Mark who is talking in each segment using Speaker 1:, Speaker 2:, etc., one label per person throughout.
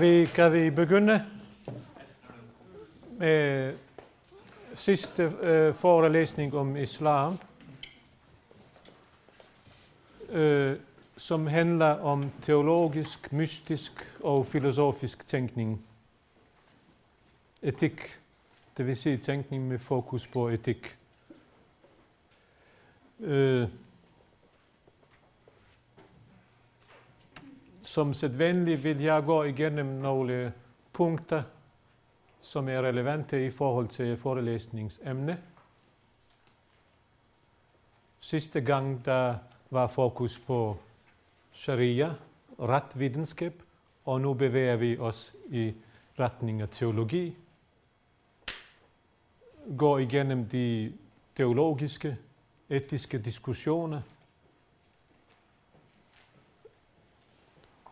Speaker 1: Vi, kan vi begynde med sidste øh, forelæsning om islam, øh, som handler om teologisk, mystisk og filosofisk tænkning. Etik, det vil sige tænkning med fokus på etik. Øh, Som sædvanligt vil jeg gå igennem nogle punkter, som er relevante i forhold til forelæsningsemne. Sidste gang der var fokus på sharia, retvidenskab, og nu bevæger vi os i retning af teologi. Går igennem de teologiske, etiske diskussioner,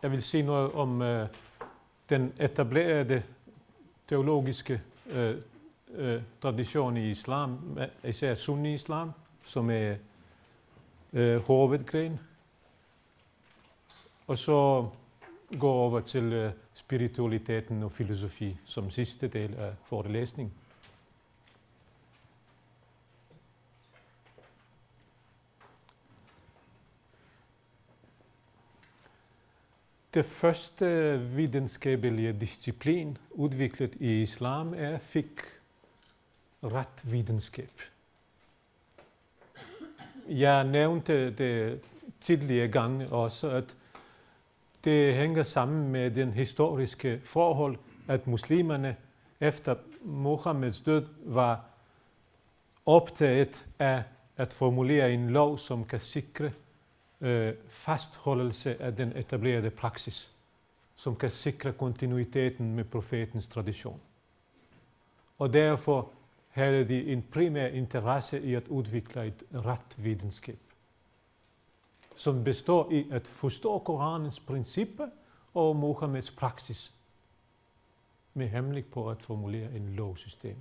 Speaker 1: Jeg vil sige noget om øh, den etablerede teologiske øh, øh, tradition i islam, eh, især sunni-islam, som er øh, hovedgren. Og så gå over til øh, spiritualiteten og filosofi som sidste del af forelæsningen. Det første videnskabelige disciplin udviklet i islam er fik retvidenskab. Jeg nævnte det tidligere gange også, at det hænger sammen med den historiske forhold, at muslimerne efter Mohammeds død var optaget af at formulere en lov, som kan sikre øh, fastholdelse af den etablerede praksis, som kan sikre kontinuiteten med profetens tradition. Og derfor havde de en primær interesse i at udvikle et retvidenskab, som består i at forstå Koranens principper og Mohammeds praksis, med henblik på at formulere en lovsystem.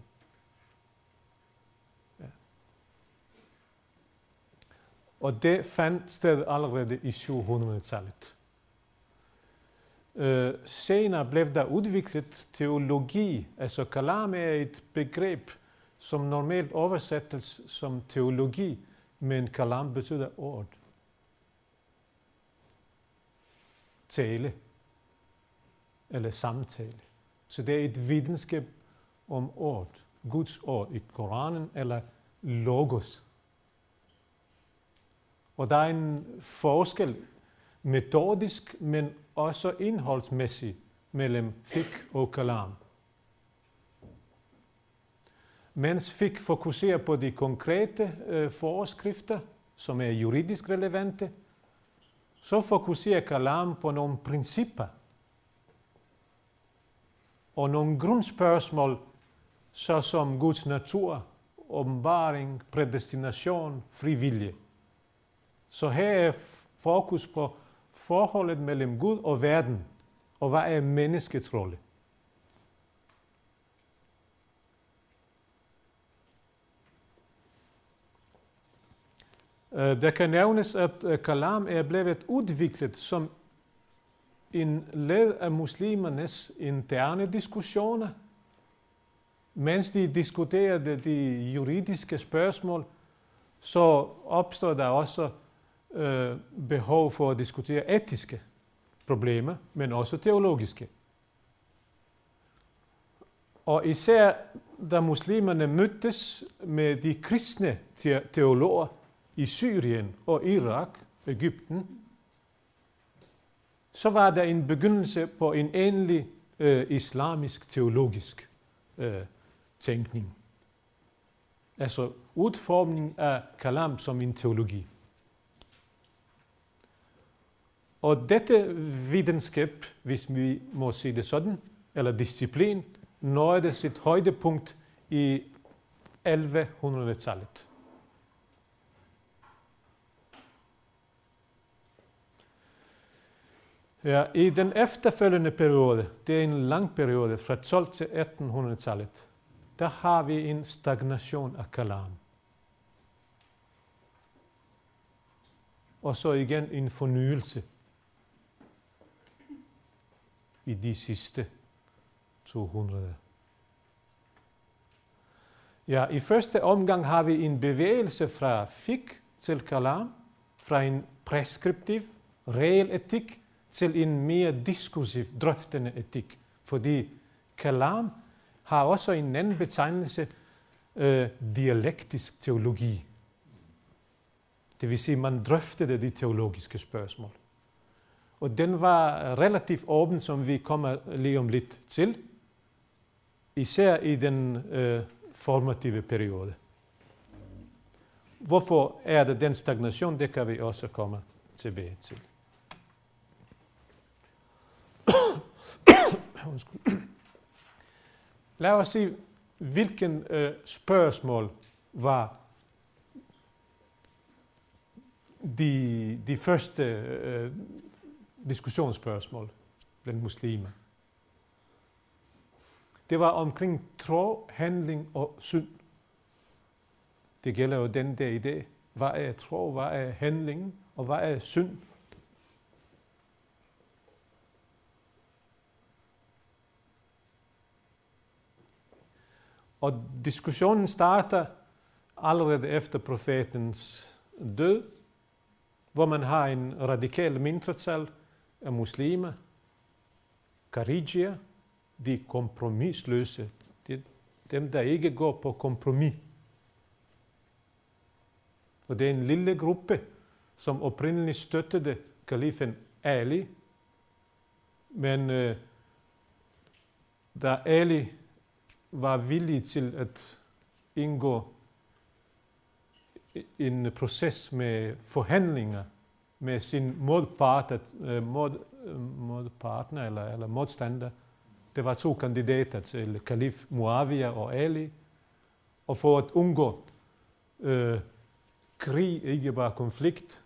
Speaker 1: Og det fandt sted allerede i 700-tallet. Uh, øh, senere blev der udviklet teologi. Altså kalam er et begreb, som normalt oversættes som teologi, men kalam betyder ord. Tale eller samtale. Så det er et videnskab om ord. Guds ord i Koranen eller logos og der er en forskel metodisk, men også indholdsmæssigt mellem fik og kalam. Mens fik fokuserer på de konkrete øh, forskrifter, som er juridisk relevante, så fokuserer kalam på nogle principper og nogle grundspørgsmål, såsom Guds natur, åbenbaring, prædestination, frivillige. Så her er fokus på forholdet mellem Gud og verden, og hvad er menneskets rolle. Øh, der kan nævnes, at øh, kalam er blevet udviklet som en led af muslimernes interne diskussioner. Mens de diskuterede de juridiske spørgsmål, så opstår der også øh, behov for at diskutere etiske problemer, men også teologiske. Og især da muslimerne mødtes med de kristne teologer i Syrien og Irak, Ægypten, så var der en begyndelse på en endelig øh, islamisk teologisk øh, tænkning. Altså udformning af kalam som en teologi. Og dette videnskab, hvis vi må sige det sådan, eller disciplin, nåede sit højdepunkt i 1100-tallet. Ja, I den efterfølgende periode, det er en lang periode fra 12 til 1800-tallet, der har vi en stagnation af kalam. Og så igen en fornyelse i de sidste 200. Ja, i første omgang har vi en bevægelse fra fik til kalam, fra en preskriptiv, reel etik til en mere diskursiv, drøftende etik. Fordi kalam har også en anden betegnelse, øh, dialektisk teologi. Det vil sige, man drøftede de teologiske spørgsmål. Og den var relativt åben, som vi kommer lige om lidt til, især i den øh, formative periode. Hvorfor er det den stagnation? Det kan vi også komme tilbage til. Lad os se, hvilken øh, spørgsmål var de, de første øh, diskussionsspørgsmål blandt muslimer. Det var omkring tro, handling og synd. Det gælder jo den der idé. Hvad er tro, hvad er handling, og hvad er synd? Og diskussionen starter allerede efter profetens død, hvor man har en radikal mindretal E muslimer, Karigia, de kompromisløse, de, dem der ikke går på kompromis. Og det er en lille gruppe, som oprindeligt støttede kalifen Ali, men øh, da Ali var villig til at indgå en proces med forhandlinger med sin modpart, øh, mod, øh, modpartner eller, eller modstander. Det var to kandidater til kalif Muawiyah og Ali. Og for at undgå øh, krig, ikke bare konflikt,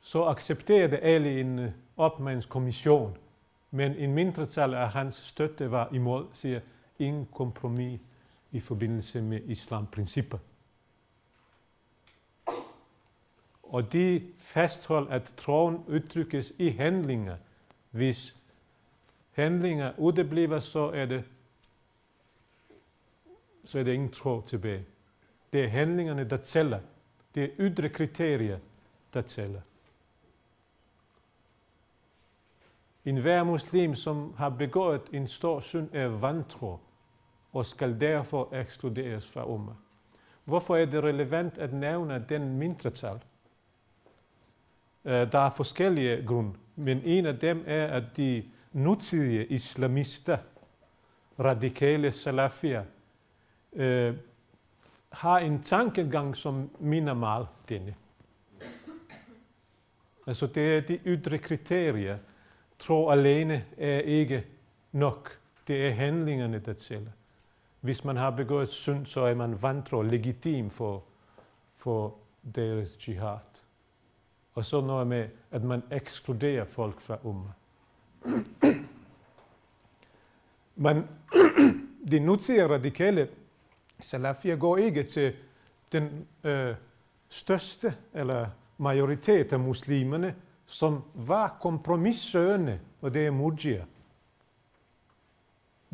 Speaker 1: så accepterede Ali en øh, opmandskommission. Men en mindretal af hans støtte var imod, siger ingen kompromis i forbindelse med islamprincipper. Og de fastholder, at troen udtrykkes i handlinger. Hvis handlinger udebliver, så er det, så er det ingen tro tilbage. Det er handlingerne, der tæller. Det er ydre kriterier, der tæller. En hver muslim, som har begået en stor synd, er vantro og skal derfor ekskluderes fra umma. Hvorfor er det relevant at nævne den mindretal? Øh, der er forskellige grunde, men en af dem er, at de nutidige islamister, radikale salafier, øh, har en tankegang, som minder meget denne. Altså det er de ydre kriterier. Tro alene er ikke nok. Det er handlingerne, der tæller. Hvis man har begået synd, så er man vantro legitim for, for deres jihad. Og så noget med, at man ekskluderer folk fra umma. Men de nutidige radikale salafier går ikke til den øh, største eller majoritet af muslimerne, som var kompromissøgende, og det er murjier.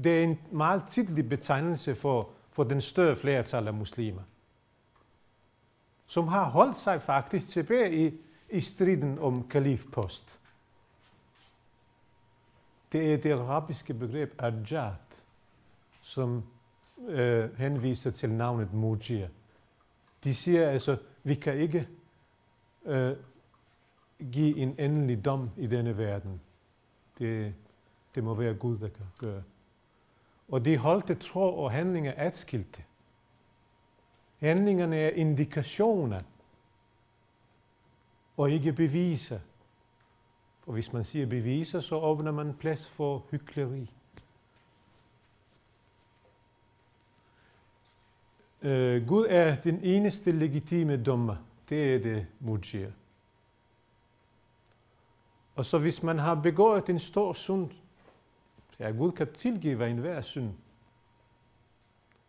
Speaker 1: Det er en meget tidlig betegnelse for, for den større flertal af muslimer, som har holdt sig faktisk tilbage i, i striden om kalifpost. Det er det arabiske begreb arjat, som øh, henviser til navnet mujir. De siger altså, vi kan ikke øh, give en endelig dom i denne verden. Det, det må være Gud, der kan gøre. Og de holdte tro og handlinger adskilte. Handlingerne er indikationer og ikke beviser. For hvis man siger beviser, så åbner man plads for hykleri. Uh, Gud er den eneste legitime dommer. Det er det mujir. Og så hvis man har begået en stor synd, Ja, Gud kan tilgive enhver synd.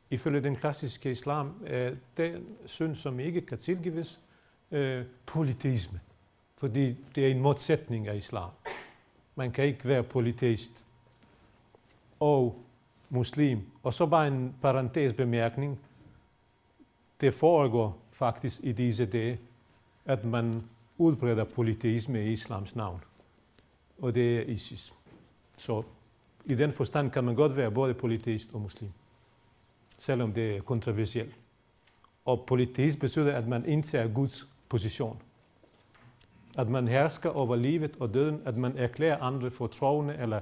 Speaker 1: Ifølge den klassiske islam er den synd, som ikke kan tilgives, øh, polyteisme. Fordi det er en modsætning af islam. Man kan ikke være polyteist og muslim. Og så bare en parentes bemærkning. Det foregår faktisk i disse dage, at man udbreder polyteisme i islams navn. Og det er ISIS. Så i den forstand kan man godt være både polyteist og muslim, selvom det er kontroversielt. Og polyteist betyder, at man indtager Guds position. At man hersker over livet og døden, at man erklærer andre for troende eller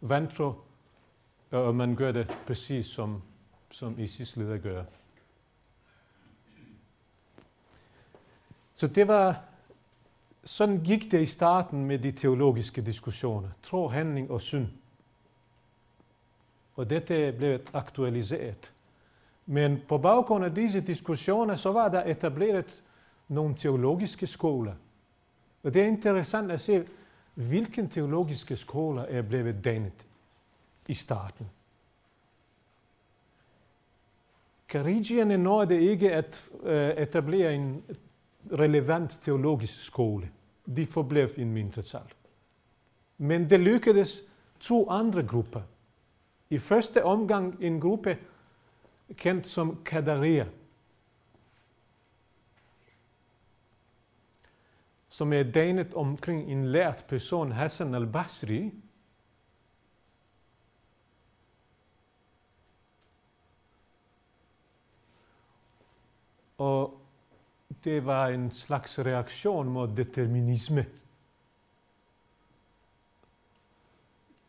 Speaker 1: vantro, og man gør det præcis som, som ISIS leder gør. Så det var, sådan gik det i starten med de teologiske diskussioner. Tro, handling og synd. Og dette blev aktualiseret. Men på baggrund af disse diskussioner, så var der etableret nogle teologiske skoler. Og det er interessant at se, hvilken teologiske skoler er blevet dannet i starten. Karigierne nåede ikke at øh, etablere en relevant teologisk skole. De forblev en mindretal. Men det lykkedes to andre grupper. I første omgang en gruppe kendt som Kadaria, som er dannet omkring en lært person, Hassan al-Basri, og det var en slags reaktion mod determinisme.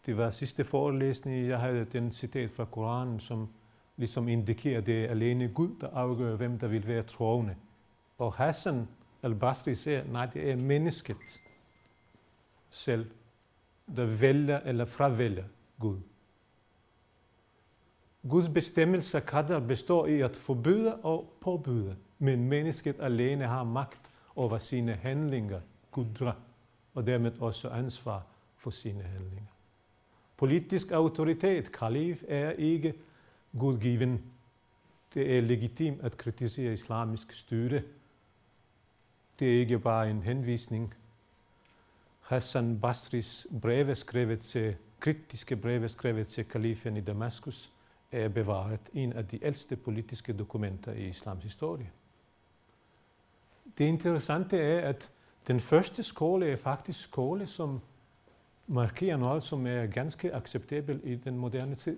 Speaker 1: Det var sidste forelæsning, jeg havde den citat fra Koranen, som ligesom indikerer, at det er alene Gud, der afgør, hvem der vil være troende. Og Hassan al-Basri siger, nej, det er mennesket selv, der vælger eller fravælger Gud. Guds bestemmelse kadder består i at forbyde og påbyde, men mennesket alene har magt over sine handlinger, kudra, og dermed også ansvar for sine handlinger. Politisk autoritet, kalif, er ikke gudgiven. Det er legitimt at kritisere islamisk styre. Det er ikke bare en henvisning. Hassan Basris breve skrevet til, kritiske breve skrevet til kalifen i Damaskus, er bevaret en af de ældste politiske dokumenter i islams historie. Det interessante er, at den første skole er faktisk skole, som markerer noget, som er ganske acceptabel i den moderne tid.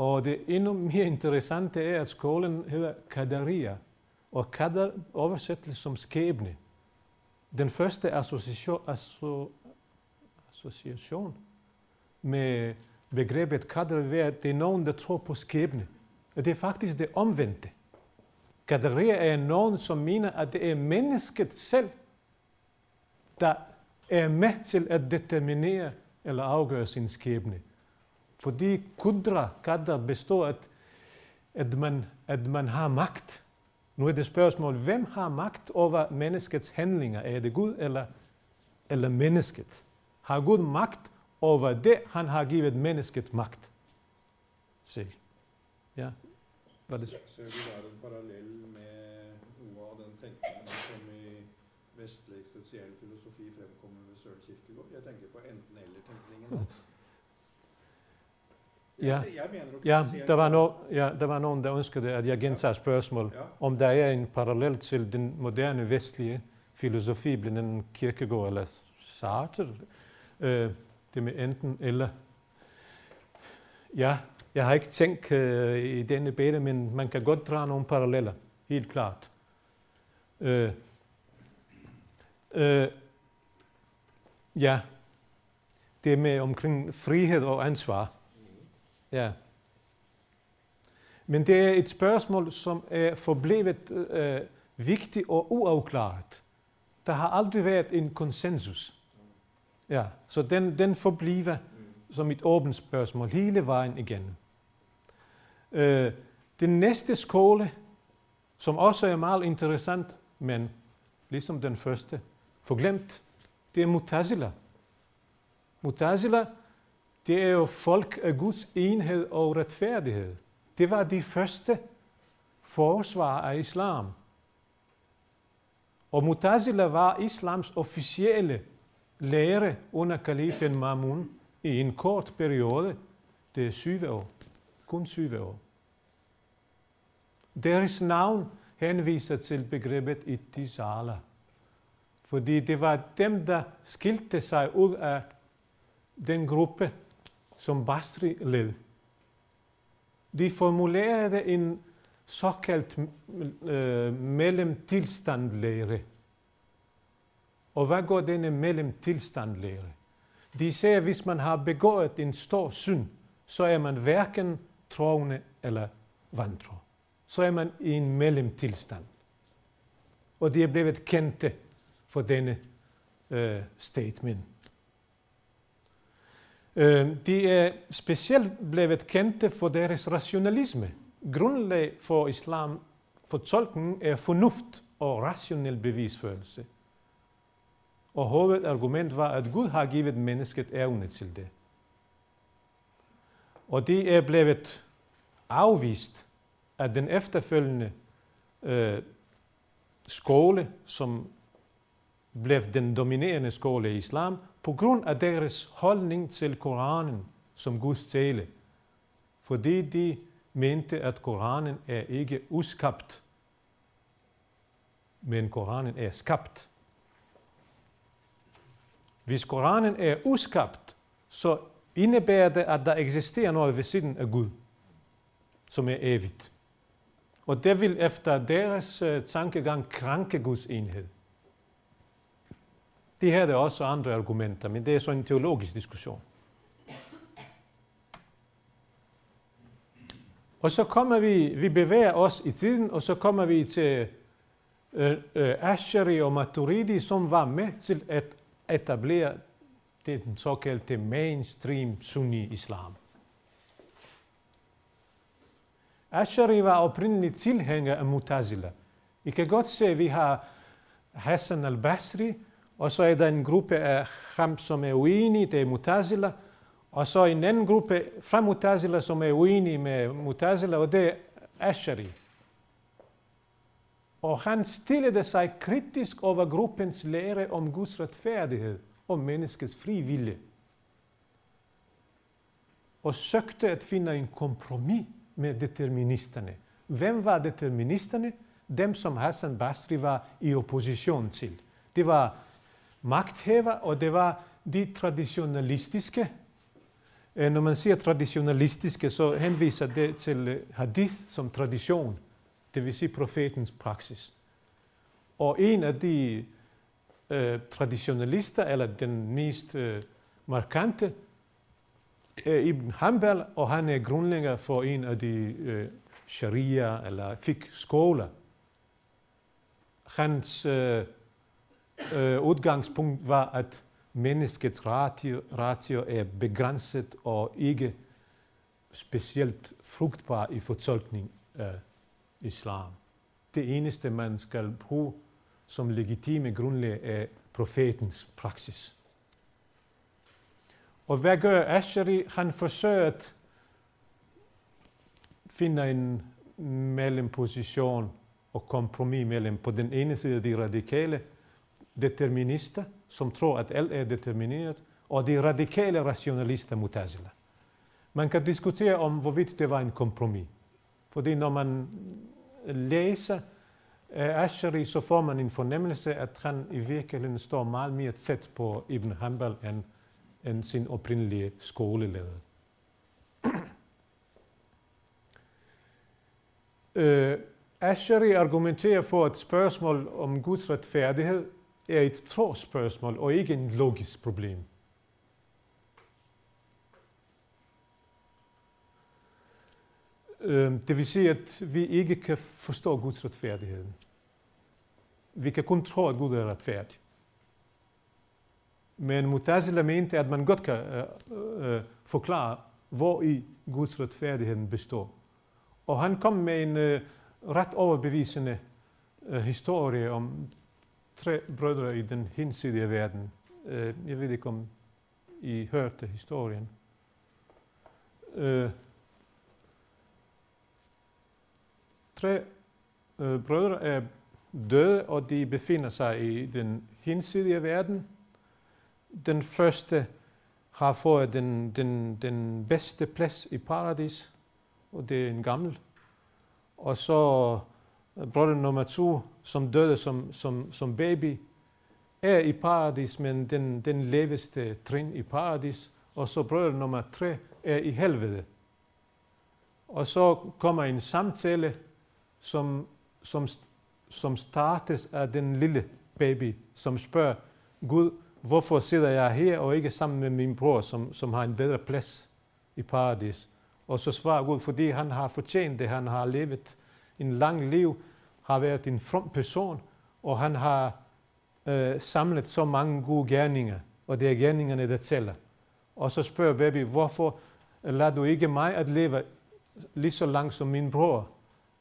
Speaker 1: Og det endnu mere interessante er, at skolen hedder Kadaria, og Kadar oversættes som skæbne. Den første association, association med begrebet Kadar vil at det er nogen, der tror på skæbne. Og det er faktisk det omvendte. Kadaria er nogen, som mener, at det er mennesket selv, der er med til at determinere eller afgøre sin skæbne. Fordi kudra, kadra, består at, at, man, at man har magt. Nu er det spørgsmål, hvem har magt over menneskets handlinger? Er det Gud eller, eller mennesket? Har Gud magt over det, han har givet mennesket magt? Se. Ja.
Speaker 2: Var det? Ser du der en parallell med noe av den tenkningen som i vestlig eksistensiell filosofi fremkommer ved Søren Kierkegaard? Jeg tenker på enten-eller-tenkningen.
Speaker 1: Ja, ja, der var, no, ja, der var nogen, der ønskede, at jeg gentager spørgsmål, ja. om der er en parallel til den moderne vestlige filosofi, blandt andet Kierkegaard eller Sartre, øh, det med enten eller. Ja, jeg har ikke tænkt øh, i denne bede, men man kan godt drage nogle paralleller, helt klart. Øh, øh, ja, det med omkring frihed og ansvar. Ja. Men det er et spørgsmål, som er forblevet øh, vigtigt og uafklaret. Der har aldrig været en konsensus. Ja, så den, den forbliver som et åbent spørgsmål hele vejen igennem. Øh, den næste skole, som også er meget interessant, men ligesom den første, forglemt, det er Mutazila. Mutazila det er jo folk af Guds enhed og retfærdighed. Det var de første forsvar af islam. Og Mutazila var islams officielle lære under kalifen Mamun i en kort periode. Det er syv år. Kun syv år. Deres navn henviser til begrebet ittisala. Fordi det var dem, der skilte sig ud af den gruppe, som Basri led. De formulerede en såkaldt øh, mellemtilstandlære. Og hvad går denne mellemtilstandlære? De siger, at hvis man har begået en stor synd, så er man hverken troende eller vantro. Så er man i en mellemtilstand. Og de er blevet kendte for denne øh, statement. Øh, de er specielt blevet kendte for deres rationalisme. Grundlag for islam fortolkningen er fornuft og rationel bevisførelse. Og hovedargument var, at Gud har givet mennesket evne til det. Og det er blevet afvist af den efterfølgende øh, skole, som blev den dominerende skole i islam, på grund af deres holdning til Koranen som Guds tale. Fordi de mente, at Koranen er ikke uskabt, men Koranen er skabt. Hvis Koranen er uskabt, så indebærer det, at der eksisterer noget ved siden af Gud, som er evigt. Og det vil efter deres øh, tankegang krænke Guds enhed. De her er også andre argumenter, men det er så en teologisk diskussion. Og så kommer vi, vi bevæger os i tiden, og så kommer vi til øh, øh, Ashari og Maturidi, som var med til at etablere den såkaldte mainstream sunni-islam. Ashari var oprindeligt tilhænger af Mutazila. I kan godt se, at vi har Hassan al-Basri, og så er der en gruppe af ham, som er uenige, det er Mutazila, og så en anden gruppe fra Mutazila, som er uenige med Mutazila, og det er Ashari. Og han stillede sig kritisk over gruppens lære om Guds retfærdighed og menneskets fri vilje. Og søgte at finde en kompromis med deterministerne. Hvem var deterministerne? Dem, som Hassan Basri var i opposition til. Det var magthæver, og det var de traditionalistiske. Eh, når man siger traditionalistiske, så henviser det til eh, hadith som tradition det vil sige profetens praksis. Og en af de øh, traditionalister, eller den mest øh, markante, er Ibn Hanbal, og han er grundlægger for en af de øh, sharia- eller fik skoler. Hans øh, øh, udgangspunkt var, at menneskets ratio, ratio er begrænset og ikke specielt frugtbar i fortolkning af islam. Det eneste, man skal bruge som legitime grundlag er profetens praksis. Og hvad gør Asheri? Han forsøger at finde en mellemposition og kompromis mellem på den ene side de radikale determinister, som tror, at alt er determineret, og de radikale rationalister Mutazila. Man kan diskutere om, hvorvidt det var en kompromis. Fordi når man læser eh, Ashari, så får man en fornemmelse, at han i virkeligheden står meget mere tæt på Ibn Hanbal end, end sin oprindelige skoleleder. uh, Ashari argumenterer for, at spørgsmål om Guds retfærdighed er et trospørgsmål og ikke en logisk problem. Øhm, det vil sige, at vi ikke kan forstå Guds retfærdighed. Vi kan kun tro, at Gud er retfærdig. Men Mutazila mente, at man godt kan uh, uh, forklare, hvor i Guds retfærdighed består. Og han kom med en uh, ret overbevisende uh, historie om tre brødre i den hinsidige verden. Eh, jeg ved ikke, om I hørte historien. Eh, tre eh, brødre er døde, og de befinder sig i den hinsidige verden. den første har fået den, den, den bedste plads i paradis, og det er en gammel. Og så bror nummer to, som døde som, som, som baby, er i paradis, men den, den leveste trin i paradis. Og så bror nummer tre er i helvede. Og så kommer en samtale, som, som, som startes af den lille baby, som spørger Gud, hvorfor sidder jeg her og ikke sammen med min bror, som, som har en bedre plads i paradis? Og så svarer Gud, fordi han har fortjent det, han har levet en lang liv, har været en from person, og han har øh, samlet så mange gode gerninger, og det er gerningerne, der tæller. Og så spørger baby, hvorfor lader du ikke mig at leve lige så langt som min bror?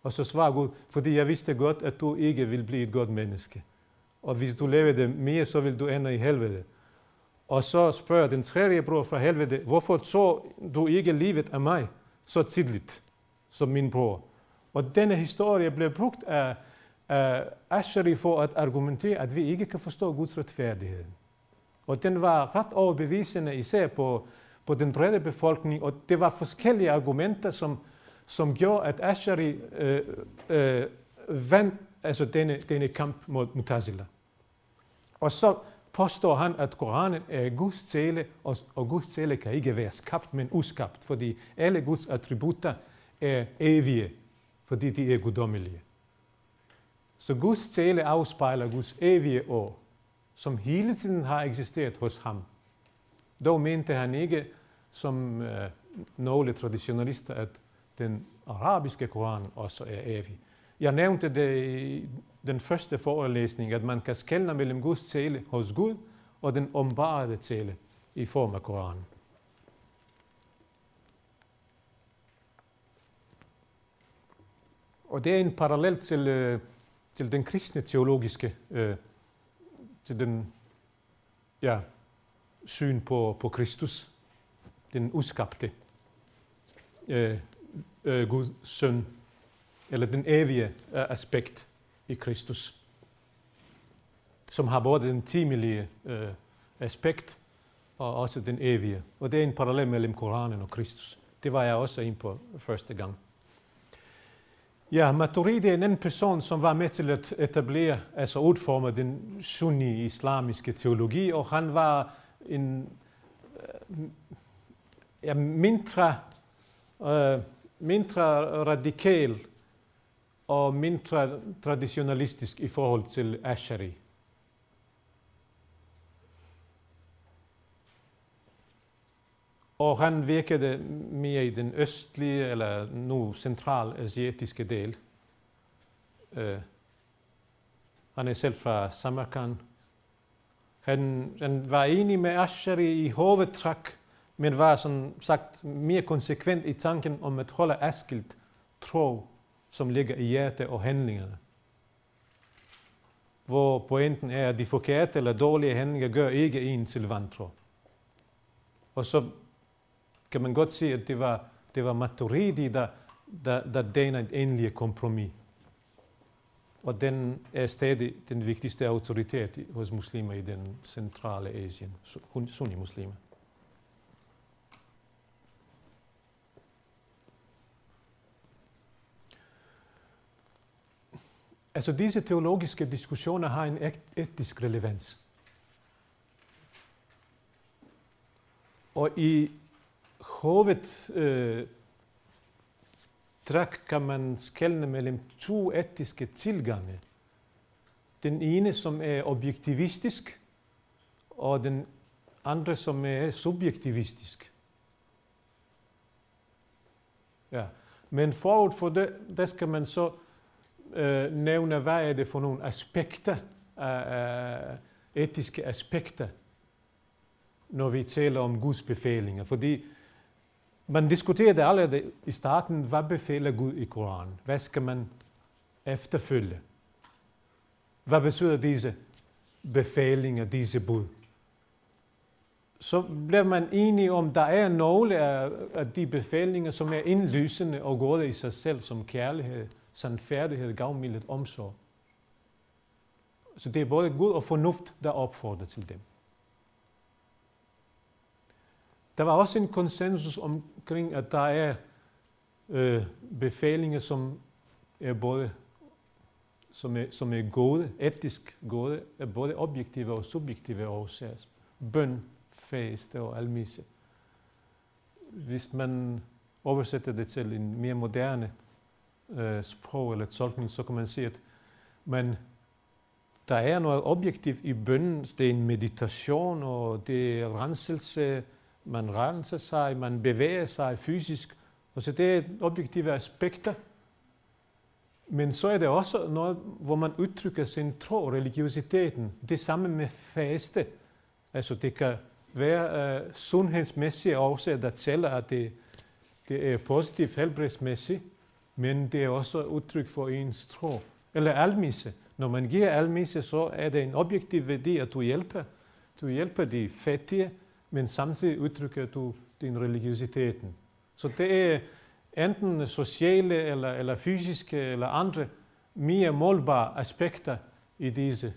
Speaker 1: Og så svarer Gud, fordi jeg vidste godt, at du ikke vil blive et godt menneske. Og hvis du lever det mere, så vil du ende i helvede. Og så spørger den tredje bror fra helvede, hvorfor så du ikke livet af mig så tidligt som min bror? Og denne historie blev brugt af, uh, Asheri for at argumentere, at vi ikke kan forstå Guds retfærdighed. Og den var ret overbevisende, især på, på den brede befolkning, og det var forskellige argumenter, som, som gjorde, at Ashari øh, øh, vandt altså denne, denne kamp mod Mutazila. Og så påstår han, at Koranen er Guds tale, og, og Guds tale kan ikke være skabt, men uskabt, fordi alle Guds attributter er evige, fordi de er guddommelige. Så Guds tale afspejler Guds evige år, som hele tiden har eksisteret hos ham. Dog mente han ikke, som øh, nogle traditionalister, at den arabiske koran også er evig. Jeg nævnte det i den første forelæsning, at man kan skelne mellem Guds tale hos Gud og den ombarede tale i form af Koranen. Og det er en parallel til, øh, til den kristne teologiske, øh, til den ja, syn på, på Kristus, den uskabte øh, øh, Guds søn, eller den evige øh, aspekt i Kristus, som har både den timelige øh, aspekt og også den evige. Og det er en parallel mellem Koranen og Kristus. Det var jeg også ind på første gang. Ja, Maturidi er en person, som var med til at etablere, altså udforme den sunni-islamiske teologi, og han var en øh, ja, mindre, uh, mindre radikal og mindre traditionalistisk i forhold til Ashari. Og han virkede mere i den østlige eller nu centralasiatiske del. Uh, han er selv fra Samarkand. Han, han var enig med Asheri i hovedtræk, men var som sagt mere konsekvent i tanken om at holde askilt tro, som ligger i hjertet og handlingerne. Hvor pointen er, at de forkerte eller dårlige handlinger gør ikke en til vantro. Og så kan man godt se, at det var, det var Maturidi, der, der, der danede et endeligt kompromis. Og den er stadig den vigtigste autoritet hos muslimer i den centrale Asien, sunni-muslimer. Altså disse teologiske diskussioner har en etisk relevans. Og i hovedtræk øh, kan man skelne mellem to etiske tilgange. Den ene, som er objektivistisk, og den andre, som er subjektivistisk. Ja. Men forud for det, der skal man så øh, nævne, hvad er det for nogle aspekter, øh, øh etiske aspekter, når vi taler om Guds befalinger. Fordi man diskuterede allerede i starten, hvad befaler Gud i Koranen? Hvad skal man efterfølge? Hvad betyder disse befalinger, disse bud? Så blev man enige om, der er nogle af, de befalinger, som er indlysende og gode i sig selv, som kærlighed, sandfærdighed, gavmildhed, omsorg. Så det er både Gud og fornuft, der opfordrer til dem der var også en konsensus omkring, at der er øh, befalinger, som er både som er, som er gode, etisk gode, er både objektive og subjektive årsager. Bøn, faste og almisse. Hvis man oversætter det til en mere moderne øh, sprog eller tolkning, så kan man sige, at man, der er noget objektivt i bønnen. Det er en meditation, og det er renselse. Man renser sig, man bevæger sig fysisk. Og så det er objektive aspekter. Men så er det også noget, hvor man udtrykker sin tro, religiøsiteten. Det samme med faste. Altså det kan være uh, sundhedsmæssige årsager, der tæller, at det, det er positivt helbredsmæssigt, men det er også udtryk for ens tro. Eller almisse. Når man giver almisse, så er det en objektiv værdi, at du hjælper. Du hjælper de fattige, men samtidig udtrykker du din religiøsiteten. Så det er enten sociale eller, eller fysiske eller andre mere målbare aspekter i disse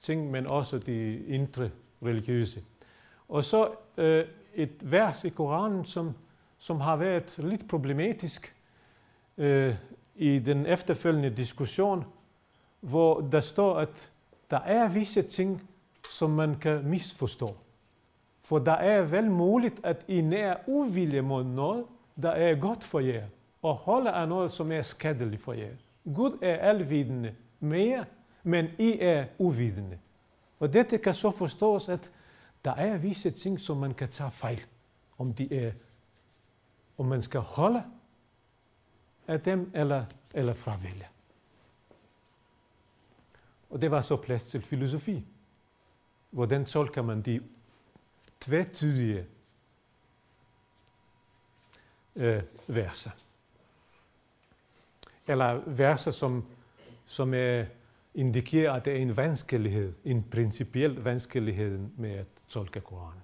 Speaker 1: ting, men også de indre religiøse. Og så øh, et vers i Koranen, som, som har været lidt problematisk øh, i den efterfølgende diskussion, hvor der står, at der er visse ting, som man kan misforstå. For der er vel muligt, at I nær uvilje mod noget, der er godt for jer, og holde af noget, som er skadeligt for jer. Gud er alvidende mere, men I er uvidende. Og dette kan så forstås, at der er visse ting, som man kan tage fejl, om de er, om man skal holde af dem eller, eller fravælge. Og det var så plads til filosofi. Hvordan tolker man de tvetydige øh, eh, verser? Eller verser, som, som er, indikerer, at det er en vanskelighed, en principiel vanskelighed med at tolke Koranen.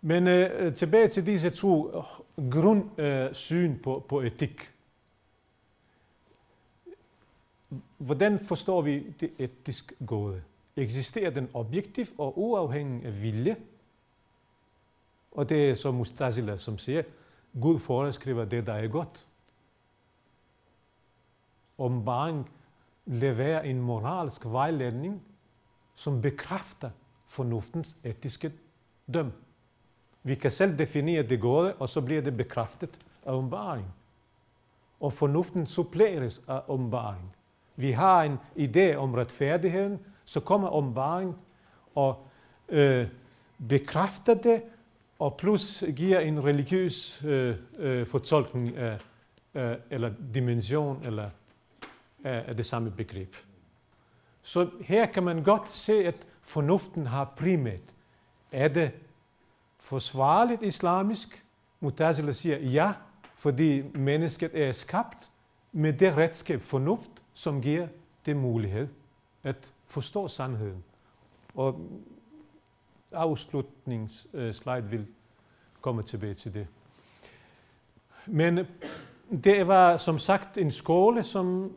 Speaker 1: Men øh, tilbage til disse to grundsyn øh, på, på etik. Hvordan forstår vi det etisk gode? Eksisterer den objektiv og uafhængig af vilje? Og det er så Mustazila, som siger, Gud foreskriver det, der er godt. barn leverer en moralsk vejledning, som bekræfter fornuftens etiske døm. Vi kan selv definere det gode, og så bliver det bekræftet af åbenbaring. Og fornuften suppleres af åbenbaring. Vi har en idé om retfærdigheden, så kommer åbenbaring og øh, bekræfter det, og plus giver en religiøs øh, øh, fortolkning af, øh, eller dimension eller af, af det samme begreb. Så her kan man godt se, at fornuften har primat. Er det forsvarligt islamisk? Mutazila siger ja, fordi mennesket er skabt med det redskab fornuft, som giver det mulighed at forstå sandheden. Og afslutningsslide øh, vil komme tilbage til det. Men det var som sagt en skole, som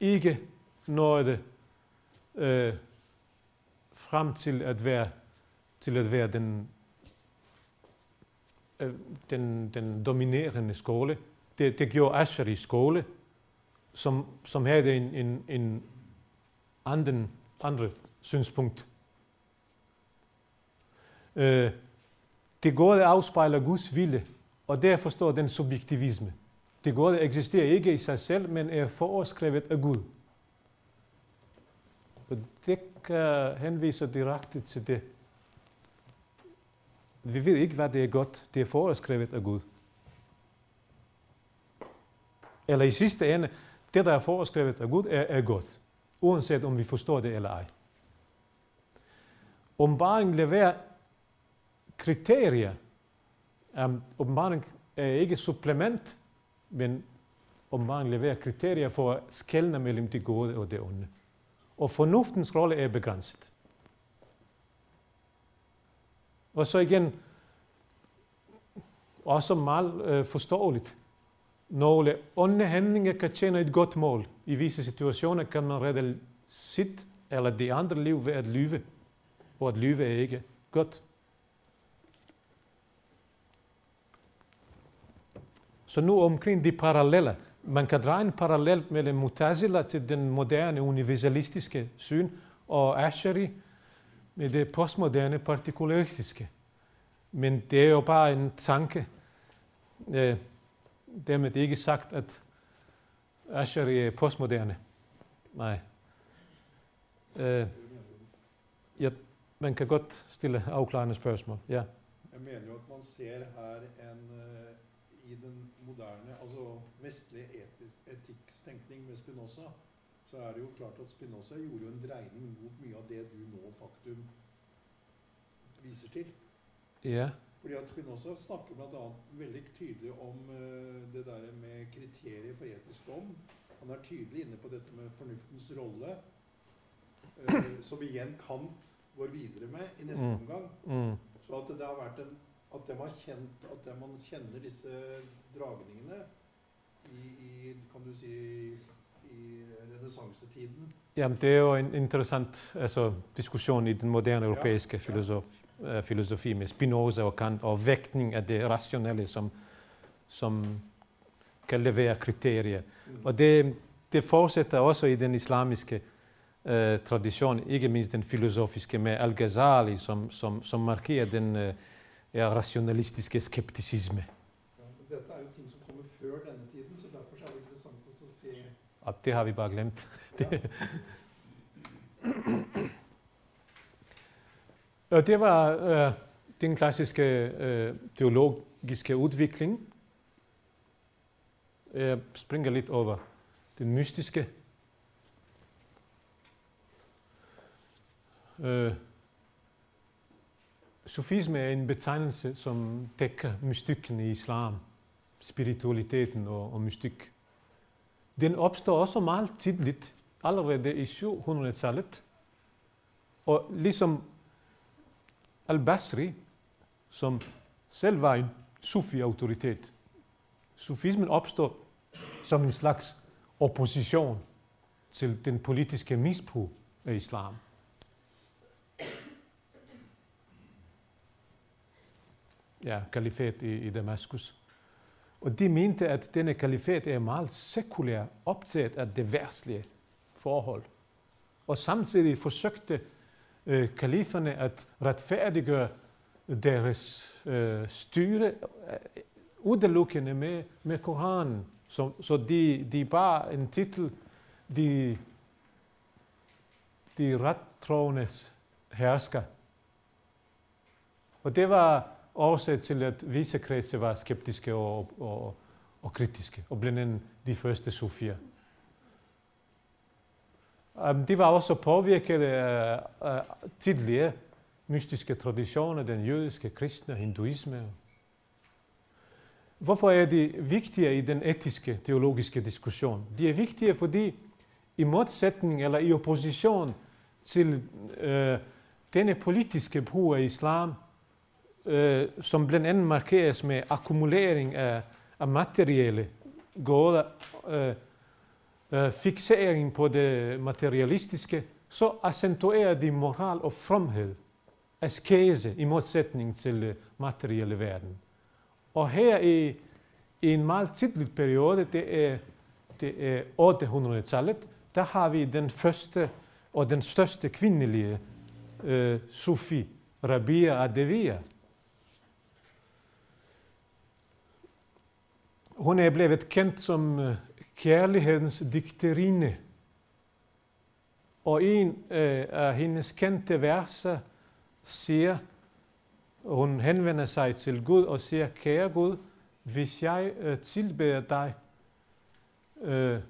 Speaker 1: ikke nåede øh, frem til at være, til at være den, øh, den, den dominerende skole. Det, det gjorde Asheri skole, som, som havde en, en, en anden, andre synspunkt. Øh, det gode afspejler Guds vilje, og derfor står den subjektivisme. Det gode eksisterer ikke i sig selv, men er foreskrevet af Gud. Og det kan henvise direkte til det. Vi ved ikke, hvad det er godt. Det er foreskrevet af Gud. Eller i sidste ende, det, der er foreskrevet af Gud, er, er godt. Uanset om vi forstår det eller ej. Åbenbaring leverer kriterier. Um, åbenbaring er ikke supplement, men åbenbaring leverer kriterier for at skelne mellem det gode og det onde. Og fornuftens rolle er begrænset. Og så igen, også meget øh, forståeligt. Nogle onde handlinger kan tjene et godt mål. I visse situationer kan man redde sit eller de andre liv ved at lyve. Og at lyve er ikke godt. Så nu omkring de paralleller. Man kan drage en parallel mellem Mutazila til den moderne universalistiske syn, og Ashari med det postmoderne partikularistiske. Men det er jo bare en tanke. Øh, dermed ikke sagt, at Ashari er postmoderne. Nej. Øh, ja, man kan godt stille afklarende spørgsmål. Ja.
Speaker 2: Jeg mener jo, at man ser her en, øh, i den moderne, altså vestlige etikstænkning med Spinoza, så er det jo klart, at Spinoza gjorde jo en drejning mot mye av det du nå faktum viser til.
Speaker 1: Ja.
Speaker 2: Fordi at Spinoza snakker andet veldig tydelig om uh, det der med kriterier for etisk dom. Han er tydelig inne på dette med fornuftens rolle, uh, som igjen Kant går videre med i neste
Speaker 1: Mm.
Speaker 2: omgang.
Speaker 1: Mm.
Speaker 2: Så at det har vært en at det man, kjent, at det man kjenner disse dragningene i, i kan du si, i renessansetiden
Speaker 1: Jamen, det er jo en interessant altså, diskussion i den moderne europæiske filosof, uh, filosofi med Spinoza og Kant, og vægtning af det rationelle, som, som kan levere kriterier.
Speaker 2: Mm.
Speaker 1: Og det, det fortsætter også i den islamiske uh, tradition, ikke mindst den filosofiske med Al-Ghazali, som, som, som markerer den uh, ja, rationalistiske skepticisme.
Speaker 2: Ja, dette er jo ting som kommer før denne tiden, så derfor er det interessant å se
Speaker 1: Og det har vi bare glemt.
Speaker 2: ja,
Speaker 1: Og det var øh, den klassiske øh, teologiske udvikling. Jeg springer lidt over den mystiske. Øh, Sufisme er en betegnelse, som dækker mystikken i islam, spiritualiteten og, og mystik. Den opstår også meget tidligt, allerede i 700-tallet. Og ligesom Al-Basri, som selv var en sufi-autoritet. Sufismen opstår som en slags opposition til den politiske misbrug af islam. Ja, kalifat i, i Damaskus. Og de mente, at denne kalifat er meget sekulær, optaget af det værtslige forhold. Og samtidig forsøgte øh, kaliferne at retfærdiggøre deres øh, styre øh, udelukkende med, med Koranen. Så, så de, de bar en titel, de, de rettroendes hersker. Og det var årsag til, at visse kredse var skeptiske og, og, og kritiske, og blandt andet de første sofier. Um, øhm, de var også påvirket af, af tidligere mystiske traditioner, den jødiske, kristne, hinduisme. Hvorfor er de vigtige i den etiske, teologiske diskussion? De er vigtige, fordi i modsætning eller i opposition til øh, denne politiske brug af islam, øh, som blandt andet markeres med akkumulering af, af materielle gåder, øh, øh, fixering på det materialistiske, så accentuerer de moral og fromhed, askese i modsætning til øh, materielle verden. Og her i, i en meget tidlig periode, det er, det er 800-tallet, der har vi den første og den største kvindelige øh, sufi, Rabia Adevia. Hun er blevet kendt som øh, kærlighedens dikterine. Og en øh, af hendes kendte verser siger, hun henvender sig til Gud og siger, kære Gud, hvis jeg øh, tilbeder dig øh,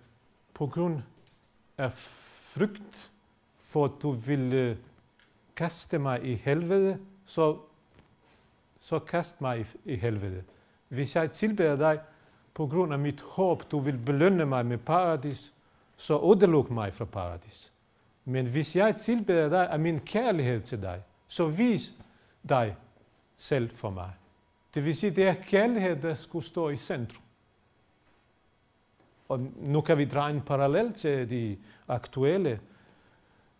Speaker 1: på grund af frygt, for du vil øh, kaste mig i helvede, så, så kast mig i, i helvede. Hvis jeg tilbeder dig på grund af mit håb, du vil belønne mig med paradis, så udeluk mig fra paradis. Men hvis jeg tilbeder dig af min kærlighed til dig, så vis dig selv for mig. Det vil sige, det er kærlighed, der skulle stå i centrum. Og nu kan vi drage en parallel til de aktuelle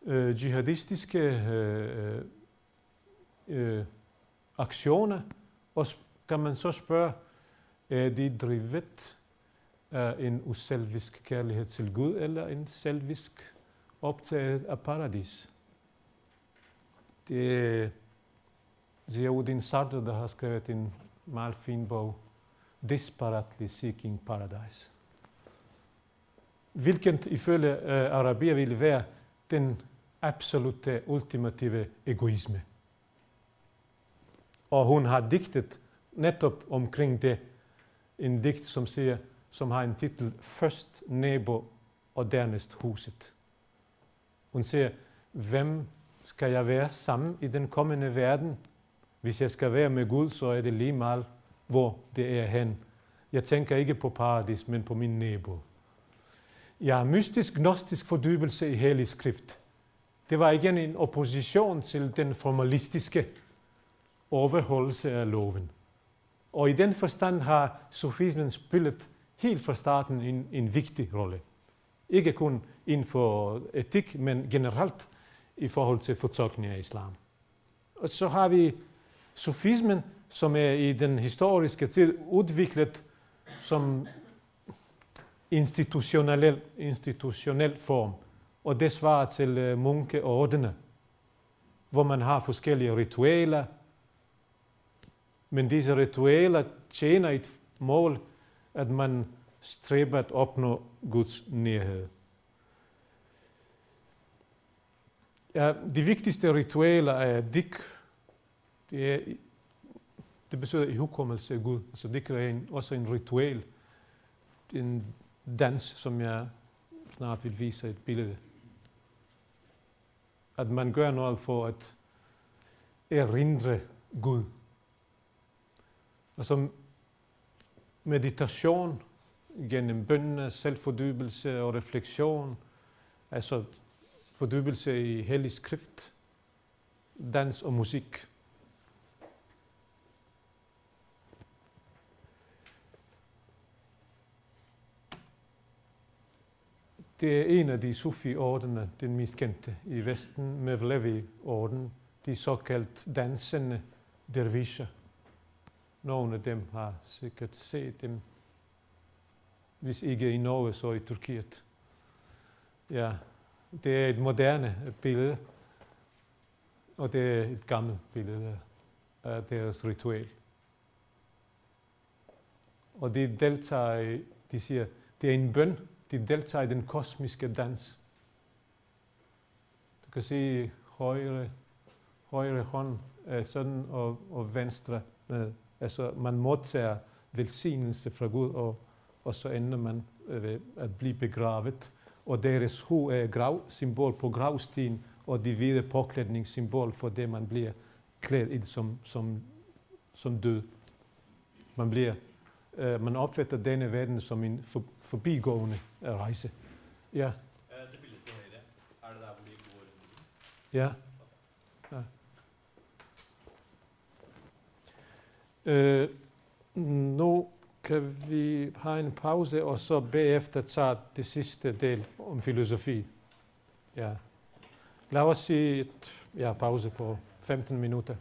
Speaker 1: øh, jihadistiske øh, øh, øh aktioner, og kan man så spørge, Øh, er de drivet af en uselvisk kærlighed til Gud, eller en selvisk optaget af paradis? Det er Ziauddin Sartre, der har skrevet en meget fin bog, Disparately Seeking Paradise. Hvilket ifølge uh, øh, Arabia ville være den absolute ultimative egoisme. Og hun har digtet netop omkring det, en digt, som siger, som har en titel, Først nabo og dernæst huset. Hun siger, hvem skal jeg være sammen i den kommende verden? Hvis jeg skal være med Gud, så er det lige meget, hvor det er hen. Jeg tænker ikke på paradis, men på min nabo. Ja, mystisk gnostisk fordybelse i hellig skrift. Det var igen en opposition til den formalistiske overholdelse af loven. Og i den forstand har sofismen spillet helt fra starten en, en vigtig rolle. Ikke kun inden for etik, men generelt i forhold til fortolkning af islam. Og så har vi sofismen, som er i den historiske tid udviklet som institutionel, institutionel form. Og det svarer til øh, munke og ordene, hvor man har forskellige ritualer, men disse ritualer tjener et mål, at man stræber at opnå Guds nærhed. Ja, de vigtigste ritualer er dik. Det, er, det betyder i hukommelse af Gud. Altså dik er en, også en ritual. En dans, som jeg snart vil vise et billede. At man gør noget for at erindre Gud. Og så meditation gennem bøndene, selvfordybelse og refleksion, altså fordybelse i hellig skrift, dans og musik. Det er en af de sufi-ordene, den mest kendte i Vesten, Mevlevi-orden, de såkaldt dansende dervisher. Nogle af dem har sikkert set dem, hvis ikke i Norge, så i Tyrkiet. Ja, det er et moderne billede, og det er et gammelt billede af deres ritual. Og de deltager i, de siger, det er en bøn, de deltager i den kosmiske dans. Du kan se højre, højre hånd er sådan, og, og venstre med. Altså man modtager velsignelse fra Gud, og, og så ender man ved at blive begravet. Og deres hu er grav, symbol på gravstien, og de hvide påklædning symbol for det, man bliver klædt i som, som, som død. Man bliver uh, man opfatter denne verden som en for, forbigående rejse. Ja.
Speaker 3: Det billedet til højre, er det der, hvor de bor?
Speaker 1: Ja. Øh, nu kan vi have en pause, og så bagefter tage det sidste del om filosofi. Ja. Lad os sige et ja, pause på 15 minutter.